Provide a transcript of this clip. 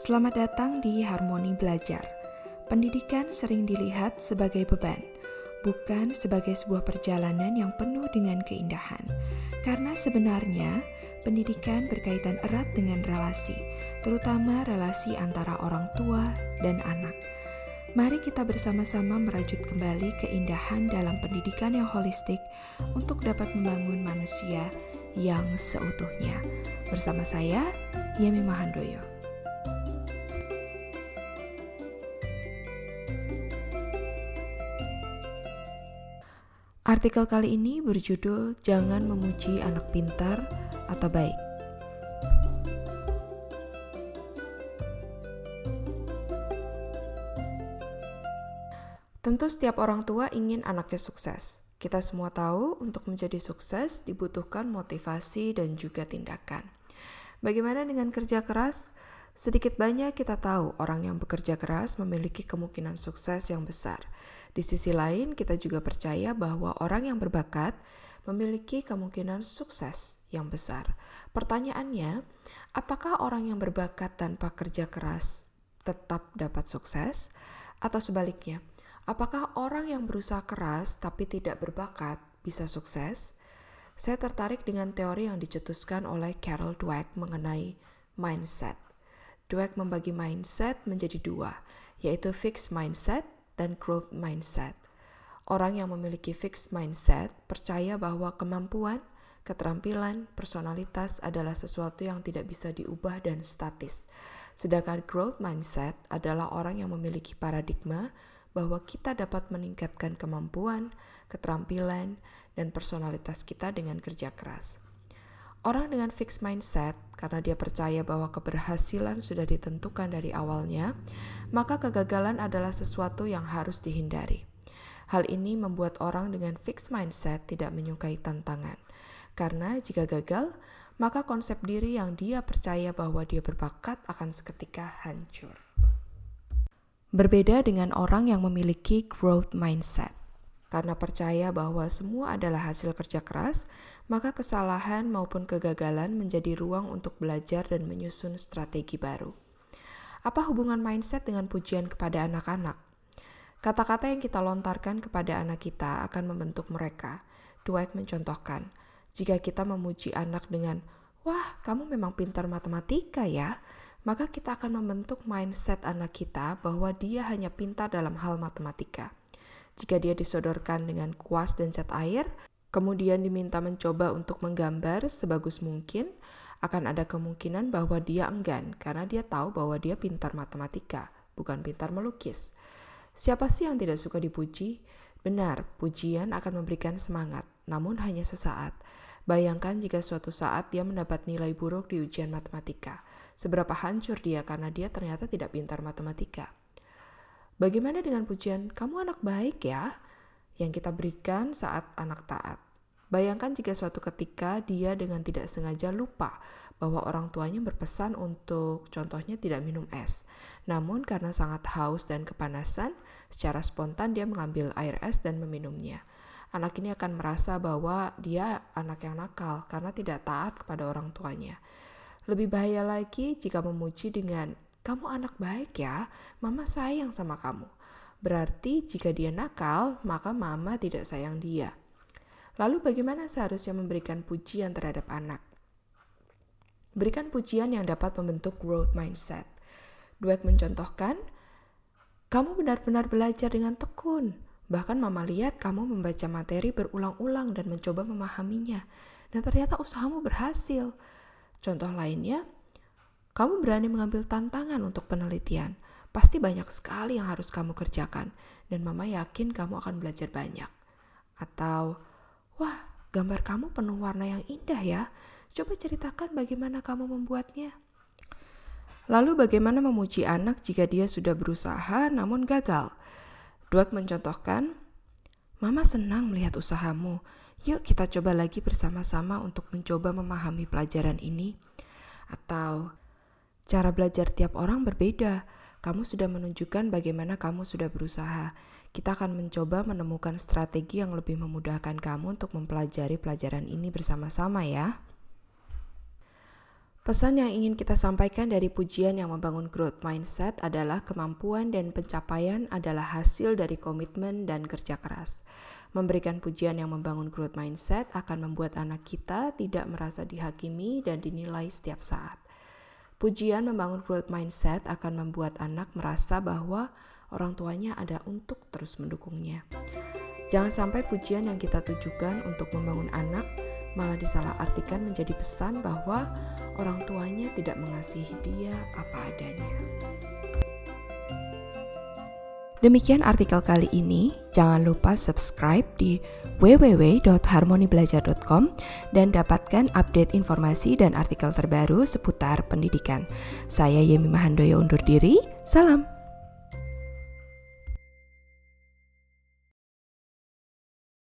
Selamat datang di Harmoni Belajar. Pendidikan sering dilihat sebagai beban, bukan sebagai sebuah perjalanan yang penuh dengan keindahan. Karena sebenarnya pendidikan berkaitan erat dengan relasi, terutama relasi antara orang tua dan anak. Mari kita bersama-sama merajut kembali keindahan dalam pendidikan yang holistik untuk dapat membangun manusia yang seutuhnya. Bersama saya, Yemi Mahandoyo. Artikel kali ini berjudul "Jangan Memuji Anak Pintar atau Baik". Tentu, setiap orang tua ingin anaknya sukses. Kita semua tahu, untuk menjadi sukses dibutuhkan motivasi dan juga tindakan. Bagaimana dengan kerja keras? Sedikit banyak kita tahu orang yang bekerja keras memiliki kemungkinan sukses yang besar. Di sisi lain, kita juga percaya bahwa orang yang berbakat memiliki kemungkinan sukses yang besar. Pertanyaannya, apakah orang yang berbakat tanpa kerja keras tetap dapat sukses, atau sebaliknya, apakah orang yang berusaha keras tapi tidak berbakat bisa sukses? Saya tertarik dengan teori yang dicetuskan oleh Carol Dweck mengenai mindset. Dweck membagi mindset menjadi dua, yaitu fixed mindset dan growth mindset. Orang yang memiliki fixed mindset percaya bahwa kemampuan, keterampilan, personalitas adalah sesuatu yang tidak bisa diubah dan statis. Sedangkan growth mindset adalah orang yang memiliki paradigma bahwa kita dapat meningkatkan kemampuan, keterampilan, dan personalitas kita dengan kerja keras. Orang dengan fixed mindset, karena dia percaya bahwa keberhasilan sudah ditentukan dari awalnya, maka kegagalan adalah sesuatu yang harus dihindari. Hal ini membuat orang dengan fixed mindset tidak menyukai tantangan, karena jika gagal, maka konsep diri yang dia percaya bahwa dia berbakat akan seketika hancur. Berbeda dengan orang yang memiliki growth mindset. Karena percaya bahwa semua adalah hasil kerja keras, maka kesalahan maupun kegagalan menjadi ruang untuk belajar dan menyusun strategi baru. Apa hubungan mindset dengan pujian kepada anak-anak? Kata-kata yang kita lontarkan kepada anak kita akan membentuk mereka. Dweck mencontohkan, jika kita memuji anak dengan, "Wah, kamu memang pintar matematika ya," maka kita akan membentuk mindset anak kita bahwa dia hanya pintar dalam hal matematika. Jika dia disodorkan dengan kuas dan cat air, kemudian diminta mencoba untuk menggambar sebagus mungkin, akan ada kemungkinan bahwa dia enggan karena dia tahu bahwa dia pintar matematika, bukan pintar melukis. Siapa sih yang tidak suka dipuji? Benar, pujian akan memberikan semangat, namun hanya sesaat. Bayangkan jika suatu saat dia mendapat nilai buruk di ujian matematika. Seberapa hancur dia karena dia ternyata tidak pintar matematika. Bagaimana dengan pujian, "Kamu anak baik ya"? yang kita berikan saat anak taat. Bayangkan jika suatu ketika dia dengan tidak sengaja lupa bahwa orang tuanya berpesan untuk contohnya tidak minum es. Namun karena sangat haus dan kepanasan, secara spontan dia mengambil air es dan meminumnya. Anak ini akan merasa bahwa dia anak yang nakal karena tidak taat kepada orang tuanya. Lebih bahaya lagi jika memuji dengan "Kamu anak baik ya, mama sayang sama kamu." Berarti jika dia nakal, maka mama tidak sayang dia. Lalu bagaimana seharusnya memberikan pujian terhadap anak? Berikan pujian yang dapat membentuk growth mindset. Dweck mencontohkan, kamu benar-benar belajar dengan tekun. Bahkan mama lihat kamu membaca materi berulang-ulang dan mencoba memahaminya. Dan ternyata usahamu berhasil. Contoh lainnya, kamu berani mengambil tantangan untuk penelitian. Pasti banyak sekali yang harus kamu kerjakan, dan mama yakin kamu akan belajar banyak. Atau, wah, gambar kamu penuh warna yang indah ya. Coba ceritakan bagaimana kamu membuatnya. Lalu bagaimana memuji anak jika dia sudah berusaha namun gagal? Dweck mencontohkan, Mama senang melihat usahamu. Yuk kita coba lagi bersama-sama untuk mencoba memahami pelajaran ini. Atau, cara belajar tiap orang berbeda kamu sudah menunjukkan bagaimana kamu sudah berusaha. Kita akan mencoba menemukan strategi yang lebih memudahkan kamu untuk mempelajari pelajaran ini bersama-sama ya. Pesan yang ingin kita sampaikan dari pujian yang membangun growth mindset adalah kemampuan dan pencapaian adalah hasil dari komitmen dan kerja keras. Memberikan pujian yang membangun growth mindset akan membuat anak kita tidak merasa dihakimi dan dinilai setiap saat. Pujian membangun growth mindset akan membuat anak merasa bahwa orang tuanya ada untuk terus mendukungnya. Jangan sampai pujian yang kita tujukan untuk membangun anak malah disalahartikan menjadi pesan bahwa orang tuanya tidak mengasihi dia apa adanya. Demikian artikel kali ini. Jangan lupa subscribe di www.harmonibelajar.com dan dapatkan update informasi dan artikel terbaru seputar pendidikan. Saya Yemi Mahandoyo undur diri. Salam.